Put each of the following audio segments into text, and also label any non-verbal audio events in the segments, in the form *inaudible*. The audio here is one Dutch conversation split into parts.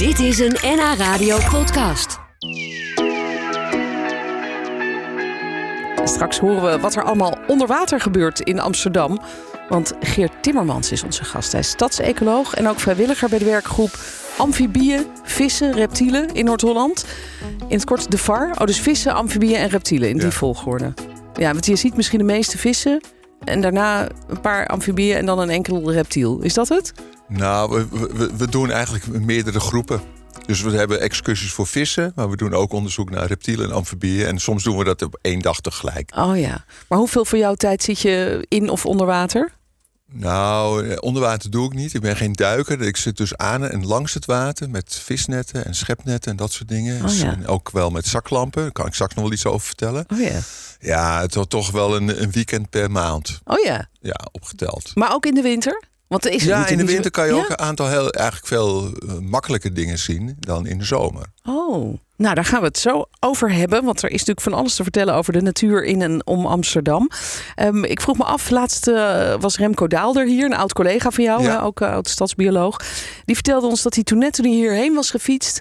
Dit is een NH Radio podcast. Straks horen we wat er allemaal onder water gebeurt in Amsterdam. Want Geert Timmermans is onze gast. Hij is stadsecoloog en ook vrijwilliger bij de werkgroep Amfibieën, Vissen, Reptielen in Noord-Holland. In het kort de VAR. Oh, dus vissen, amfibieën en reptielen in die volgorde. Ja, want je ziet misschien de meeste vissen en daarna een paar amfibieën en dan een enkel reptiel. Is dat het? Nou, we, we, we doen eigenlijk meerdere groepen. Dus we hebben excursies voor vissen, maar we doen ook onderzoek naar reptielen en amfibieën. En soms doen we dat op één dag tegelijk. Oh ja. Maar hoeveel voor jouw tijd zit je in of onder water? Nou, eh, onder water doe ik niet. Ik ben geen duiker. Ik zit dus aan en langs het water met visnetten en schepnetten en dat soort dingen. Oh ja. En ook wel met zaklampen. Daar kan ik straks nog wel iets over vertellen. Oh ja. Ja, het wordt toch wel een, een weekend per maand. Oh ja. Ja, opgeteld. Maar ook in de winter? Want er is Ja, in de zo- winter kan je Ja? ook een aantal heel, eigenlijk veel eh, makkelijke dingen zien dan in de zomer. Oh, nou daar gaan we het zo over hebben. Want er is natuurlijk van alles te vertellen over de natuur in en om Amsterdam. Ehm, ik vroeg me af, laatst eh, was Remco Daalder hier, een oud collega van jou, Ja. hè, ook uh, oud stadsbioloog. Die vertelde ons dat hij toen net toen hij hierheen was gefietst,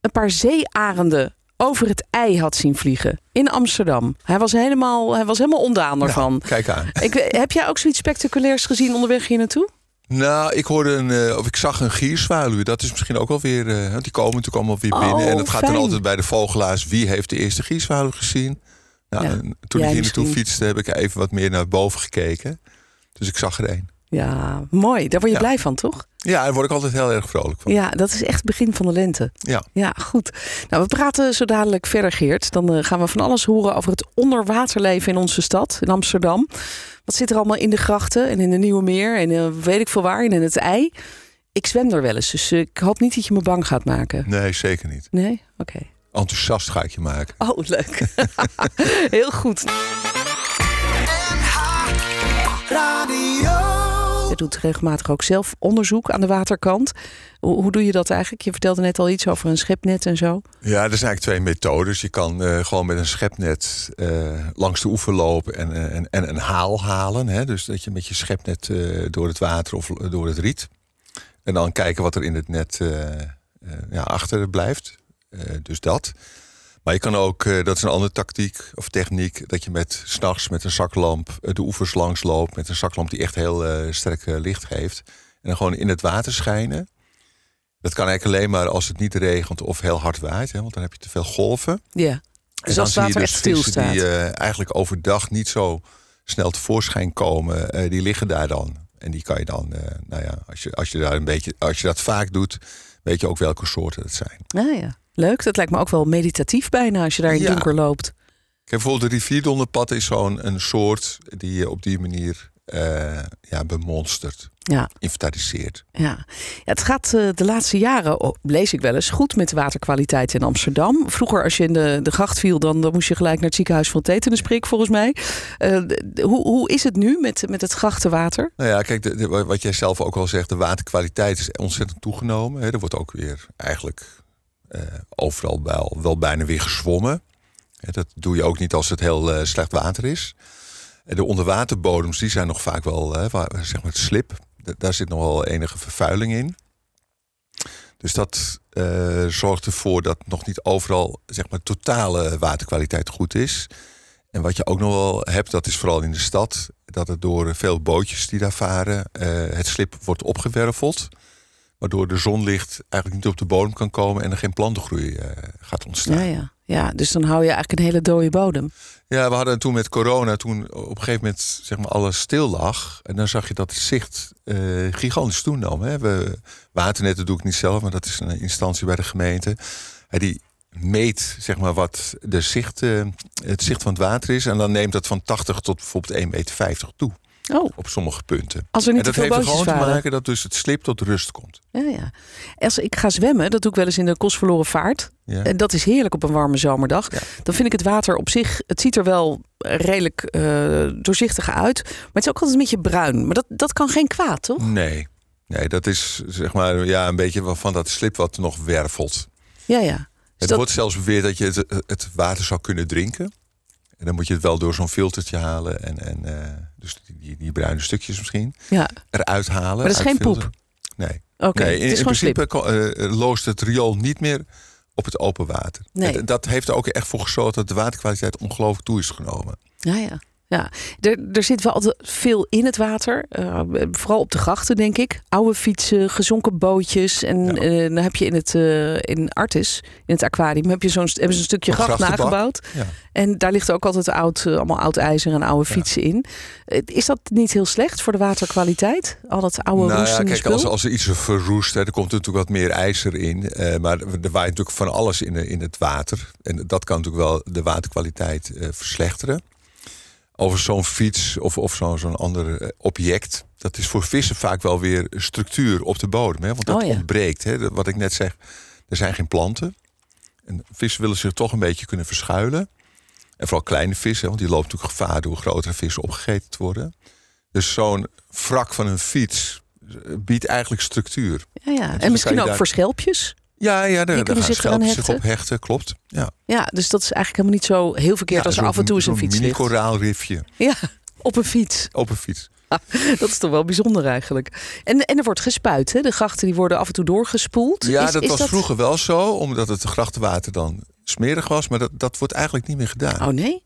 een paar zeearenden over het ei had zien vliegen in Amsterdam. Hij was helemaal, hij was helemaal ondaan ervan. Nou, kijk aan. Ik, heb jij ook zoiets spectaculairs gezien onderweg hier naartoe? Nou, ik hoorde een, eh, of ik zag een gierzwaluw. Dat is misschien ook wel weer. eh, die komen natuurlijk allemaal weer Oh, binnen. en het gaat dan fijn. altijd bij de vogelaars. Wie heeft de eerste gierzwaluw gezien? Nou, Ja, toen ik hier naartoe fietste, heb ik even wat meer naar boven gekeken. Dus ik zag er één. Ja, mooi. Daar word je Ja. blij van, toch? Ja, daar word ik altijd heel erg vrolijk van. Ja, dat is echt het begin van de lente. Ja. Ja, goed. Nou, we praten zo dadelijk verder, Geert. Dan eh, gaan we van alles horen over het onderwaterleven in onze stad, in Amsterdam. Wat zit er allemaal in de grachten en in de Nieuwe Meer en eh, weet ik veel waar, en in het ei. Ik zwem er wel eens, dus eh, ik hoop niet dat je me bang gaat maken. Nee, zeker niet. Nee? Oké. Enthousiast ga ik je maken. Oh, leuk. *laughs* Heel goed. Je doet regelmatig ook zelf onderzoek aan de waterkant. Hoe, doe je dat eigenlijk? Je vertelde net al iets over een schepnet en zo. Ja, er zijn eigenlijk twee methodes. Je kan eh, gewoon met een schepnet eh, langs de oever lopen en, eh, en, en een haal halen. Hè? Dus dat je met je schepnet door het water of door het riet. En dan kijken wat er in het net ja, achter blijft. Dus dat. Maar je kan ook, eh, dat is een andere tactiek of techniek, dat je met s'nachts met een zaklamp eh, de oevers langs loopt. Met een zaklamp die echt heel eh, sterk licht geeft. En dan gewoon in het water schijnen. Dat kan eigenlijk alleen maar als het niet regent of heel hard waait. Hè, want dan heb je te veel golven. Ja. Dus als je water dus echt stilstaat. die eh, eigenlijk overdag niet zo snel tevoorschijn komen. die liggen daar dan. En die kan je dan, nou ja, als je, als je daar een beetje, als je dat vaak doet, weet je ook welke soorten het zijn. Ah, ja. Leuk, dat lijkt me ook wel meditatief bijna als je daar in het Ja. donker loopt. Kijk, bijvoorbeeld de rivierdonderpad is zo'n een soort die je op die manier eh, ja, bemonstert, Ja, inventariseert. ja. ja het gaat eh, de laatste jaren, oh, lees ik wel eens, goed met de waterkwaliteit in Amsterdam. Vroeger als je in de, de gracht viel, dan, dan moest je gelijk naar het ziekenhuis van Tetanusprik volgens mij. Eh, hoe, hoe is het nu met, met het grachtenwater? Nou ja, kijk, de, de- wat jij zelf ook al zegt, de waterkwaliteit is ontzettend toegenomen. Hè. Er wordt ook weer eigenlijk eh, overal wel, wel bijna weer gezwommen. Dat doe je ook niet als het heel eh, slecht water is. De onderwaterbodems die zijn nog vaak wel, waar, zeg maar het slip, da- daar zit nog wel enige vervuiling in. Dus dat eh, zorgt ervoor dat nog niet overal zeg maar, totale waterkwaliteit goed is. En wat je ook nog wel hebt, dat is vooral in de stad, dat het door veel bootjes die daar varen, eh, het slip wordt opgewerveld. Waardoor de zonlicht eigenlijk niet op de bodem kan komen en er geen plantengroei eh, gaat ontstaan. Ja, ja. ja, dus dan hou je eigenlijk een hele dode bodem. Ja, we hadden toen met corona, toen op een gegeven moment zeg maar alles stil lag. En dan zag je dat het zicht eh, gigantisch toenam. Hè. We, waternetten doe ik niet zelf, maar dat is een instantie bij de gemeente. En die meet zeg maar wat de zicht, eh, het zicht van het water is. En dan neemt dat van 80 tot bijvoorbeeld 1,50 meter toe Oh, op sommige punten. als er niet en dat heeft er gewoon te maken dat dus het slip tot rust komt. Ja, ja. Als ik ga zwemmen, dat doe ik wel eens in de kostverloren vaart. Ja. En dat is heerlijk op een warme zomerdag. Ja. Dan vind ik het water op zich, het ziet er wel redelijk eh, doorzichtig uit. Maar het is ook altijd een beetje bruin. Maar dat, dat kan geen kwaad, toch? Nee. Nee, dat is zeg maar ja, een beetje van dat slip wat nog wervelt. Ja, ja. Dus Het dat- wordt zelfs beweerd dat je het, het water zou kunnen drinken. En dan moet je het wel door zo'n filtertje halen. En, en eh, dus die, die, die bruine stukjes misschien ja. eruit halen. Maar dat is geen poep? Nee. Oké, nee, in, principe eh, loost het riool niet meer op het open water. Nee. En dat heeft er ook echt voor gezorgd dat de waterkwaliteit ongelooflijk toe is genomen. Ja, ja. Ja, er, er zit wel altijd veel in het water. Eh, vooral op de grachten, denk ik. Oude fietsen, gezonken bootjes. En Ja. eh, dan heb je in het eh, in Artis, in het aquarium, heb je zo'n, hebben ze een stukje gracht nagebouwd. Ja. En daar ligt ook altijd oud, allemaal oud ijzer en oude Ja. fietsen in. Is dat niet heel slecht voor de waterkwaliteit? Al dat oude nou ja, roestende kijk, spul? als, als er iets verroest, hè, er komt natuurlijk wat meer ijzer in. maar er waait natuurlijk van alles in, in het water. En dat kan natuurlijk wel de waterkwaliteit verslechteren. Over zo'n fiets of, of zo'n zo'n ander eh, object. Dat is voor vissen vaak wel weer structuur op de bodem. Hè? Want dat Oh ja. ontbreekt. Hè? Wat ik net zeg, er zijn geen planten. En vissen willen zich toch een beetje kunnen verschuilen. En vooral kleine vissen, want die lopen natuurlijk gevaar door grotere vissen opgegeten te worden. Dus zo'n wrak van een fiets eh, biedt eigenlijk structuur. ja, En misschien ook daar- voor schelpjes. Ja, ja daar, daar gaan eraan schelpjes zich op hechten, klopt. Ja. Ja, dus dat is eigenlijk helemaal niet zo heel verkeerd Ja, als er af en toe eens een fiets ligt. mini-koraalrifje Ja, *laughs* op een fiets. op een fiets. Dat is toch wel bijzonder eigenlijk. En, en er wordt gespuit, hè? De grachten die worden af en toe doorgespoeld. Ja, Is- dat is was vroeger wel zo, omdat het grachtenwater dan smerig was. Maar dat, dat wordt eigenlijk niet meer gedaan. Oh nee?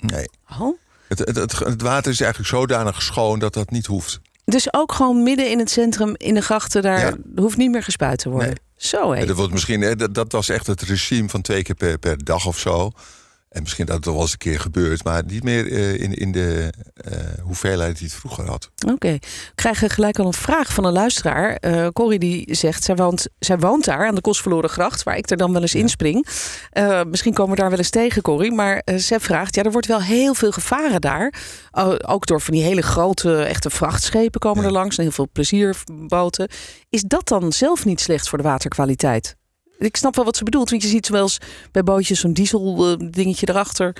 Nee. Oh. Het, het, het, het water is eigenlijk zodanig schoon dat dat niet hoeft. Dus ook gewoon midden in het centrum, in de grachten, daar Ja. hoeft niet meer gespuit te worden. Nee. Zo. En dat, wordt misschien, hè, dat, dat was echt het regime van twee keer per, per dag of zo. En misschien dat het wel eens een keer gebeurt, maar niet meer eh, in, in de eh, hoeveelheid die het vroeger had. Oké. We krijgen gelijk al een vraag van een luisteraar. Eh Corrie die zegt, zij woont, zij woont daar aan de Kostverloren Gracht, waar ik er dan wel eens Ja. inspring. Misschien komen we daar wel eens tegen, Corrie. Maar zij vraagt, ja, er wordt wel heel veel gevaren daar. O- ook door van die hele grote, echte vrachtschepen komen Ja. er langs. En heel veel plezierboten. Is dat dan zelf niet slecht voor de waterkwaliteit? Ik snap wel wat ze bedoelt. Want je ziet wel eens bij bootjes zo'n diesel eh, dingetje erachter.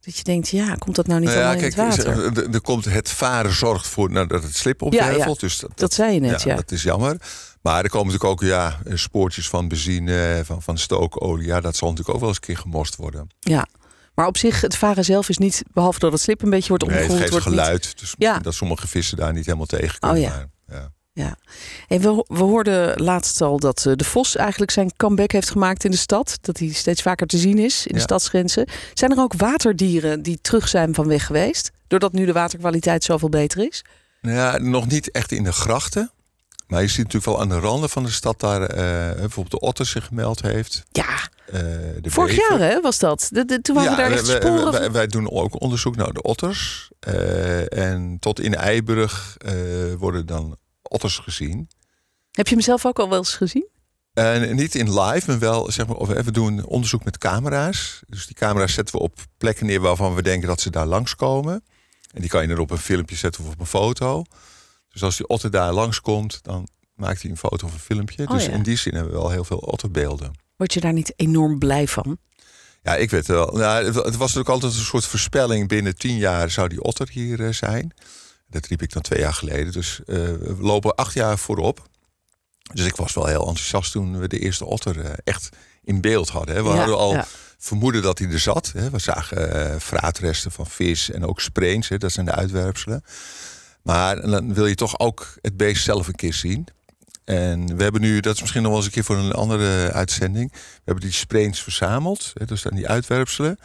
Dat je denkt, ja, komt dat nou niet Nou ja, allemaal in kijk, het water? er- komt het varen zorgt voor nou, dat het slip opwervelt. Dus dat, Dat zei je net, ja. dat is jammer. Maar er komen natuurlijk ook ja, spoortjes van benzine, van, van stookolie. Ja, dat zal natuurlijk ook wel eens een keer gemorst worden. Ja, maar op zich, het varen zelf is niet, behalve dat het slip een beetje wordt Nee, het omgevoerd. geeft wordt niet- geluid. Dus Ja. misschien dat sommige vissen daar niet helemaal tegen kunnen. Oh ja. maar, ja. En we, we hoorden laatst al dat eh, de Vos eigenlijk zijn comeback heeft gemaakt in de stad. Dat hij steeds vaker te zien is in de stadsgrenzen. Zijn er ook waterdieren die terug zijn van weg geweest? Doordat nu de waterkwaliteit zoveel beter is? Nou ja, nog niet echt in de grachten. Maar je ziet natuurlijk wel aan de randen van de stad daar eh, bijvoorbeeld de otter zich gemeld heeft. Ja, eh, de vorig bever. jaar hè, was dat. De, de- toen waren daar echt wij- wij- sporen. wij, van- wij doen ook onderzoek naar de otters. En tot in Eiburg worden dan otters gezien. Heb je hem zelf ook al wel eens gezien? En niet in live, maar wel zeg maar, of we doen onderzoek met camera's. Dus die camera's zetten we op plekken neer waarvan we denken dat ze daar langskomen. En die kan je dan op een filmpje zetten of op een foto. Dus als die otter daar langskomt, dan maakt hij een foto of een filmpje. Oh dus ja. in die zin hebben we wel heel veel otterbeelden. Word je daar niet enorm blij van? Ja, ik weet wel. Nou, het het was natuurlijk altijd een soort voorspelling. Binnen tien jaar zou die otter hier eh, zijn. Dat riep ik dan twee jaar geleden. Dus eh, we lopen acht jaar voorop. Dus ik was wel heel enthousiast toen we de eerste otter eh, echt in beeld hadden. Hè. We Ja, hadden al ja. vermoeden dat hij er zat. Hè. We zagen eh vraatresten van vis en ook spreens. Hè. Dat zijn de uitwerpselen. Maar dan wil je toch ook het beest zelf een keer zien. En we hebben nu, dat is misschien nog wel eens een keer voor een andere uitzending. We hebben die spreens verzameld. Hè, dus dan die uitwerpselen.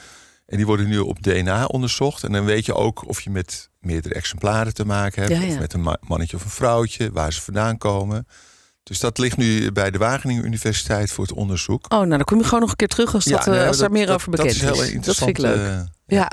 En die worden nu op DNA onderzocht. En dan weet je ook of je met meerdere exemplaren te maken. Ja, ja. Of met een ma- mannetje of een vrouwtje, waar ze vandaan komen. Dus dat ligt nu bij de Wageningen Universiteit voor het onderzoek. Oh, nou dan kom je gewoon nog een keer terug als, dat, eh, als daar meer dat- over dat bekend is. is. heel Dat vind ik leuk. Ja.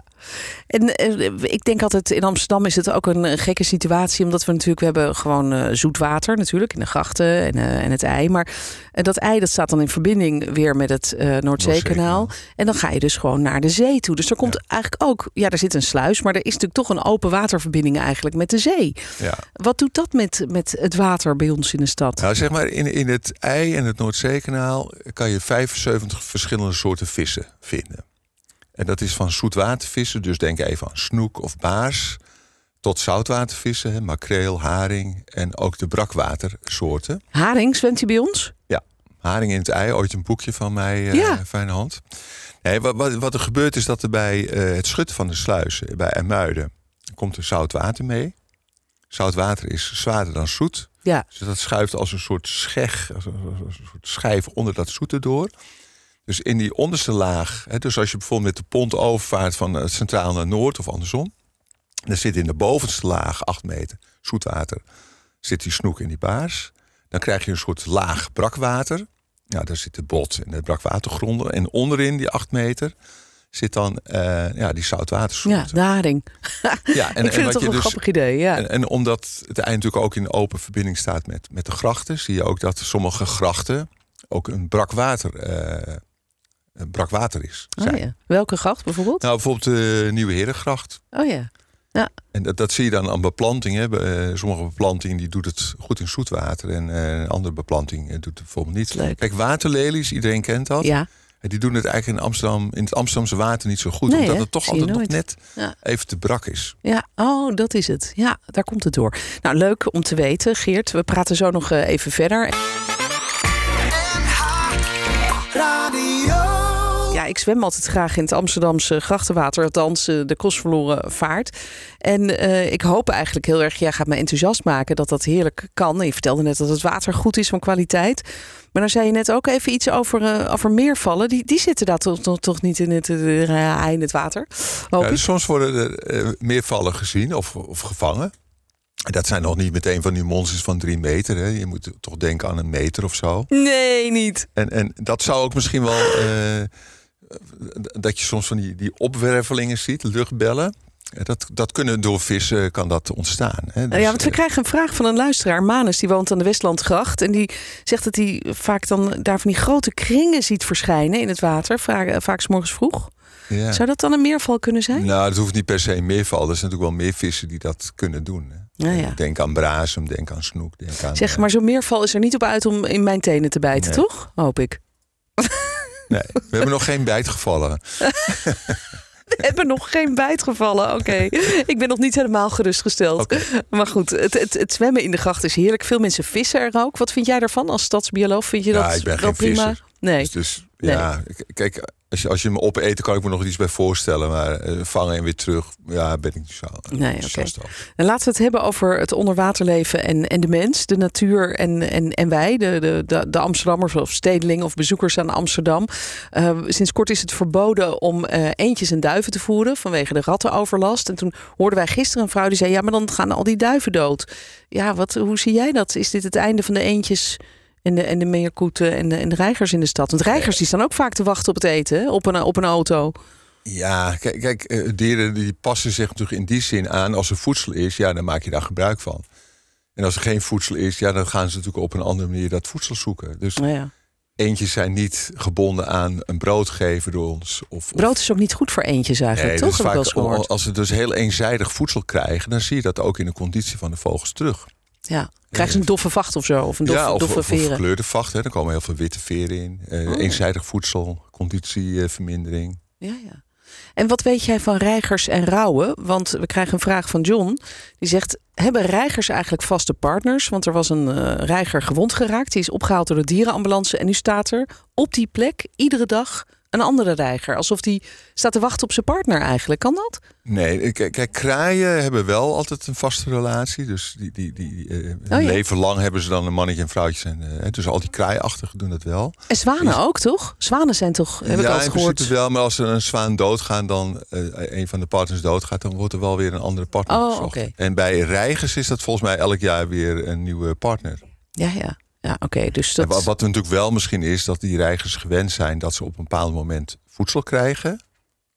En eh, ik denk altijd in Amsterdam is het ook een, gekke situatie. Omdat we natuurlijk, we hebben gewoon eh, zoet water natuurlijk in de grachten en, eh, en het ei. Maar dat ei dat staat dan in verbinding weer met het Noordzeekanaal. Noordzeekanaal. En dan ga je dus gewoon naar de zee toe. Dus er komt eigenlijk ook, ja, er zit een sluis. Maar er is natuurlijk toch een open waterverbinding eigenlijk met de zee. ja. Wat doet dat met, met het water bij ons in de stad? Nou, zeg maar, in, in het ei en het Noordzeekanaal kan je 75 verschillende soorten vissen vinden. En dat is van zoetwatervissen, dus denk even aan snoek of baars, tot zoutwatervissen, hè, makreel, haring en ook de brakwatersoorten. Haring zwemt hij bij ons? Haring in het ei, ooit een boekje van mij, eh Ja. fijne hand. Nee, wat, wat, wat er gebeurt is dat er bij eh, het schutten van de sluizen, bij Ermuiden, komt er zout water mee. Zout water is zwaarder dan zoet. Ja. Dus dat schuift als een soort scheg, als een, als een soort schijf onder dat zoete door. Dus in die onderste laag, hè, dus als je bijvoorbeeld met de pont overvaart van het centraal naar noord of andersom, dan zit in de bovenste laag, 8 meter zoetwater, zit die snoek in die baars. Dan krijg je een soort laag brakwater. Ja, daar zit de bot en de brakwatergronden. En onderin die 8 meter zit dan eh, ja, die zoutwatersoort. Ja, de haring. *laughs* Ja, ik vind het toch je een dus- grappig idee. Ja. En, en omdat het eind natuurlijk ook in open verbinding staat met, met de grachten, zie je ook dat sommige grachten ook een brakwater, eh een brakwater is. Oh, zijn. ja. Welke gracht bijvoorbeeld? Nou, bijvoorbeeld de Nieuwe Herengracht. Oh ja. En dat, dat zie je dan aan beplantingen. Eh, sommige beplantingen die doet het goed in zoetwater. En eh, een andere beplanting eh, doet het bijvoorbeeld niet. Leuk. Kijk, waterlelies, iedereen kent dat. Ja. En Die doen het eigenlijk in Amsterdam, in het Amsterdamse water niet zo goed. Nee, omdat hè? het toch altijd nog net Ja. even te brak is. Ja, oh, dat is het. Ja, daar komt het door. Nou, leuk om te weten, Geert. We praten zo nog eh, even verder. Ja, ik zwem altijd graag in het Amsterdamse grachtenwater, althans eh, de kostverloren vaart. En eh, ik hoop eigenlijk heel erg, jij gaat me enthousiast maken dat dat heerlijk kan. Je vertelde net dat het water goed is van kwaliteit. Maar dan zei je net ook even iets over, eh, over meervallen. Die, die zitten daar toch, toch, toch niet in het, in het water? Ja, dus soms worden er meervallen gezien of, of gevangen. En Dat zijn nog niet meteen van die monsters van drie meter. Hè. Je moet toch denken aan een meter of zo. Nee, niet. En, en dat zou ook misschien wel. Dat je soms van die, die opwervelingen ziet, luchtbellen. Eh, Dat, dat kunnen door vissen kan dat ontstaan. Hè. Dus, ja, want we eh, krijgen een vraag van een luisteraar. Manus, die woont aan de Westlandgracht. En die zegt dat hij vaak dan daar van die grote kringen ziet verschijnen in het water. Vaak, eh, vaak 's morgens vroeg. ja. Zou dat dan een meerval kunnen zijn? Nou, het hoeft niet per se een meerval. Er zijn natuurlijk wel meer vissen die dat kunnen doen. Hè. Ja, ja. Denk aan brazen, denk aan snoek. Denk aan, Zeg maar, zo'n meerval is er niet op uit om in mijn tenen te bijten, Nee. toch? Hoop ik. Nee, we hebben nog geen bijtgevallen. *laughs* We hebben nog geen bijt gevallen. Oké, ik ben nog niet helemaal gerustgesteld. Maar goed, het, het, het zwemmen in de gracht is heerlijk. Veel mensen vissen er ook. Wat vind jij daarvan als stadsbioloog? Vind je Ja, dat ik ben wel geen prima? visser. Nee. Dus, dus Nee. ja, kijk, als je, als je me opeten, kan ik me nog iets bij voorstellen. Maar eh, vangen en weer terug, ja, ben ik niet zo. Nee, enthousiast oké. En laten we het hebben over het onderwaterleven en, en de mens, de natuur en, en, en wij, de, de, de, Amsterdammers of stedelingen of bezoekers aan Amsterdam. Eh, sinds kort is het verboden om eh, eendjes en duiven te voeren vanwege de rattenoverlast. En toen hoorden wij gisteren een vrouw die zei: Ja, maar dan gaan al die duiven dood. Ja, wat, hoe zie jij dat? Is dit het einde van de eendjes? En de, en de meerkoeten en de, en de reigers in de stad. Want reigers die staan ook vaak te wachten op het eten? Op, een, op een auto. Ja, kijk, kijk eh, dieren die passen zich natuurlijk in die zin aan. Als er voedsel is, ja, dan maak je daar gebruik van. En als er geen voedsel is, ja, dan gaan ze natuurlijk op een andere manier dat voedsel zoeken. Dus Nou ja. eentjes zijn niet gebonden aan een brood geven door ons. Of, Brood is ook niet goed voor eendjes eigenlijk, Nee, toch? dus vaak, als ze dus heel eenzijdig voedsel krijgen, dan zie je dat ook in de conditie van de vogels terug. Ja. Krijgen ze een doffe vacht of zo? Of een doffe, ja, of, doffe of een veren? verkleurde vacht. Hè. Er komen heel veel witte veren in. Eh, Oh. Eenzijdig voedsel, conditievermindering. Ja, ja. En wat weet jij van reigers en rauwen? Want we krijgen een vraag van John. Die zegt, hebben reigers eigenlijk vaste partners? Want er was een eh, reiger gewond geraakt. Die is opgehaald door de dierenambulance. En nu staat er op die plek iedere dag een andere reiger. Alsof die staat te wachten op zijn partner eigenlijk. Kan dat? Nee, kijk, kraaien hebben wel altijd een vaste relatie. Dus die, die, die eh, Oh ja. leven lang hebben ze dan een mannetje en vrouwtje. En, eh, dus al die kraaiachtigen doen dat wel. En zwanen ook, toch? Zwanen zijn toch, heb ik ja, altijd in gehoord. principe wel. Maar als er een zwaan doodgaat, dan eh, een van de partners doodgaat, dan wordt er wel weer een andere partner Oh, gezocht. En bij reigers is dat volgens mij elk jaar weer een nieuwe partner. Ja, ja. Ja, oké. dus En dat... wat er natuurlijk wel misschien is, dat die reigers gewend zijn dat ze op een bepaald moment voedsel krijgen.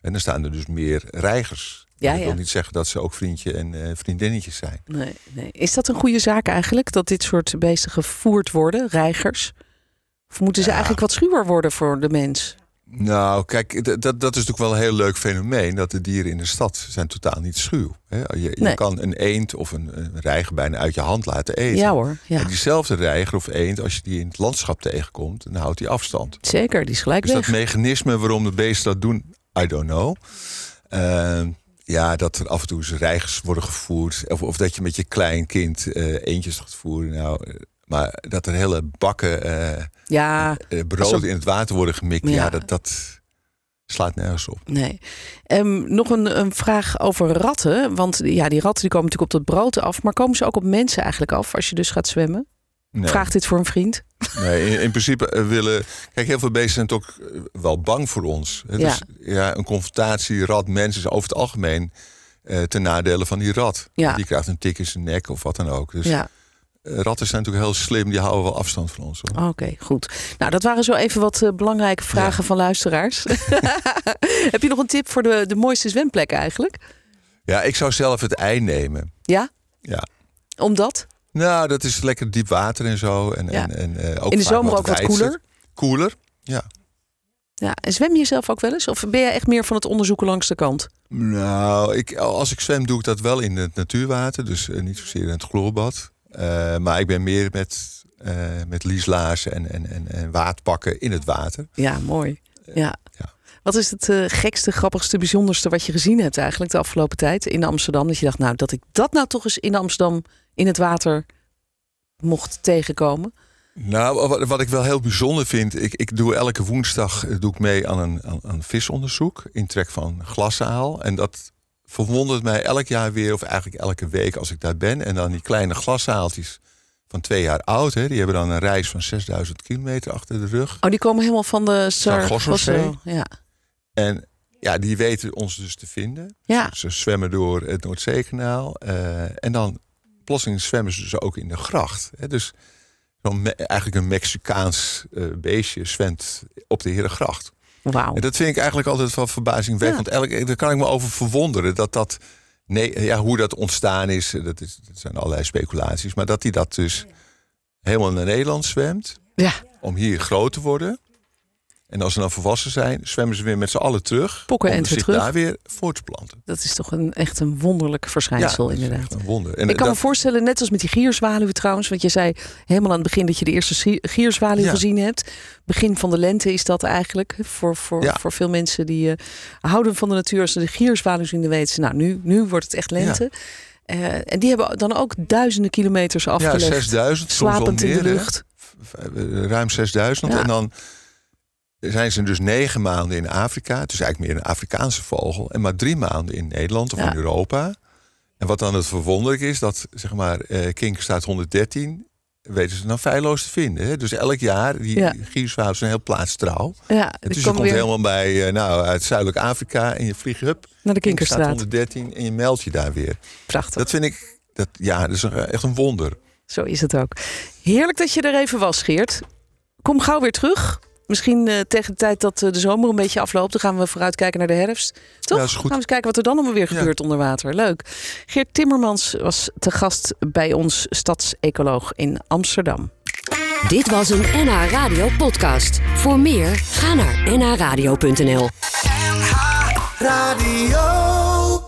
En dan staan er dus meer reigers. Ja, dat wil niet zeggen dat ze ook vriendje en eh, vriendinnetjes zijn. Nee, nee. Is dat een goede zaak eigenlijk? Dat dit soort beesten gevoerd worden, reigers? Of moeten ze Ja. eigenlijk wat schuwer worden voor de mens? Nou, kijk, dat, dat is natuurlijk wel een heel leuk fenomeen. Dat de dieren in de stad zijn totaal niet schuw. Je, je Nee. kan een eend of een, een reiger bijna uit je hand laten eten. Ja hoor, ja. En diezelfde reiger of eend, als je die in het landschap tegenkomt, dan houdt die afstand. Zeker, die is gelijk Dus weg. dat mechanisme waarom de beesten dat doen, I don't know. Ehm, ja, dat er af en toe eens reigers worden gevoerd. Of, of dat je met je klein kind eh, eentjes gaat voeren. Nou, eh, maar dat er hele bakken eh, Ja, eh, brood Alsof- in het water worden gemikt. Ja. Ja, dat, dat, slaat nergens op. Nee. Ehm, nog een, een vraag over ratten. Want ja, die ratten die komen natuurlijk op dat brood af. Maar komen ze ook op mensen eigenlijk af als je dus gaat zwemmen? Nee. Vraag dit voor een vriend. Nee, in, in principe eh, willen. Kijk, heel veel beesten zijn toch eh, wel bang voor ons. Ja. Dus ja, een confrontatie rat mensen is over het algemeen eh, ten nadele van die rat. Ja. Die krijgt een tik in zijn nek of wat dan ook. Dus Ja, eh, ratten zijn natuurlijk heel slim, die houden wel afstand van ons. Oké, goed. Nou, dat waren zo even wat eh, belangrijke vragen van luisteraars. *laughs* Heb je nog een tip voor de, de mooiste zwemplek eigenlijk? Ja, ik zou zelf het ei nemen. Ja? Ja. Omdat? Nou, dat is lekker diep water en zo. En, Ja. en, en, eh, ook In de zomer ook wat koeler? Koeler, ja. Ja, en zwem je zelf ook wel eens? Of ben je echt meer van het onderzoeken langs de kant? Nou, ik, als ik zwem doe ik dat wel in het natuurwater. Dus eh, niet zozeer in het chlorbad. Eh, maar ik ben meer met, eh met lieslaarzen en, en, en, en waadpakken in het water. Ja, mooi. Ja. ja. Wat is het eh, gekste, grappigste, bijzonderste wat je gezien hebt eigenlijk de afgelopen tijd in Amsterdam? Dat je dacht, nou, dat ik dat nou toch eens in Amsterdam in het water mocht tegenkomen. Nou, wat, wat ik wel heel bijzonder vind, ik, ik doe elke woensdag eh, doe ik mee aan een, aan, aan visonderzoek in trek van glasaal. En dat verwondert mij elk jaar weer, of eigenlijk elke week als ik daar ben. En dan die kleine glaszaaltjes van twee jaar oud, hè, die hebben dan een reis van 6000 kilometer achter de rug. Oh, die komen helemaal van de. Sargasso. Ja. En ja, die weten ons dus te vinden. Ja. Ze zwemmen door het Noordzeekanaal. eh, en dan plotseling zwemmen ze dus ook in de gracht. Hè. Dus zo'n eigenlijk een Mexicaans eh, beestje zwemt op de Herengracht. Wauw. Dat vind ik eigenlijk altijd wel verbazingwekkend. Want elk, daar kan ik me over verwonderen dat dat. Nee, ja, hoe dat ontstaan is, eh, dat, is, dat zijn allerlei speculaties. Maar dat hij dat dus helemaal naar Nederland zwemt. Ja, Om hier groot te worden. En als ze dan volwassen zijn, zwemmen ze weer met z'n allen terug. Pokken om en zich terug. daar weer voor te planten. dat is toch een, echt een wonderlijk verschijnsel is inderdaad. een wonder. En Ik kan dat, me voorstellen, net als met die gierzwaluw trouwens. Want je zei helemaal aan het begin dat je de eerste gie- gierzwaluw Ja. gezien hebt. Begin van de lente is dat eigenlijk. Voor, voor, Ja. voor veel mensen die eh, houden van de natuur. Als ze de gierzwaluw zien, dan weten ze... Nou, nu, nu wordt het echt lente. Eh, en die hebben dan ook duizenden kilometers ja, afgelegd. 6000, soms wel slapend in de meer, hè. lucht. Eh, Ruim 6000. Ja. En dan zijn ze dus negen maanden in Afrika. Het is eigenlijk meer een Afrikaanse vogel. En maar drie maanden in Nederland of Ja. in Europa. En wat dan het verwonderlijk is, dat zeg maar eh Kinkstaat 113 weten ze dan feilloos te vinden. Hè? Dus elk jaar, die Ja. gierzwaluwen zijn heel plaatstraadstrouw. Ja, En dus je komt weer helemaal bij, eh, nou, uit Zuidelijk Afrika en je vliegt hup, naar de Kinkerstraat. 113 en je meldt je daar weer. Prachtig. Dat vind ik, dat, ja, dat is echt een wonder. Zo is het ook. Heerlijk dat je er even was, Geert. Kom gauw weer terug. Misschien eh, tegen de tijd dat eh, de zomer een beetje afloopt, dan gaan we vooruit kijken naar de herfst. Toch? Ja, is goed. Gaan we eens kijken wat er dan allemaal weer Ja. gebeurt onder water. Leuk. Geert Timmermans was te gast bij ons stadsecoloog in Amsterdam. Dit was een NH Radio podcast. Voor meer, ga naar nhradio.nl. Radio.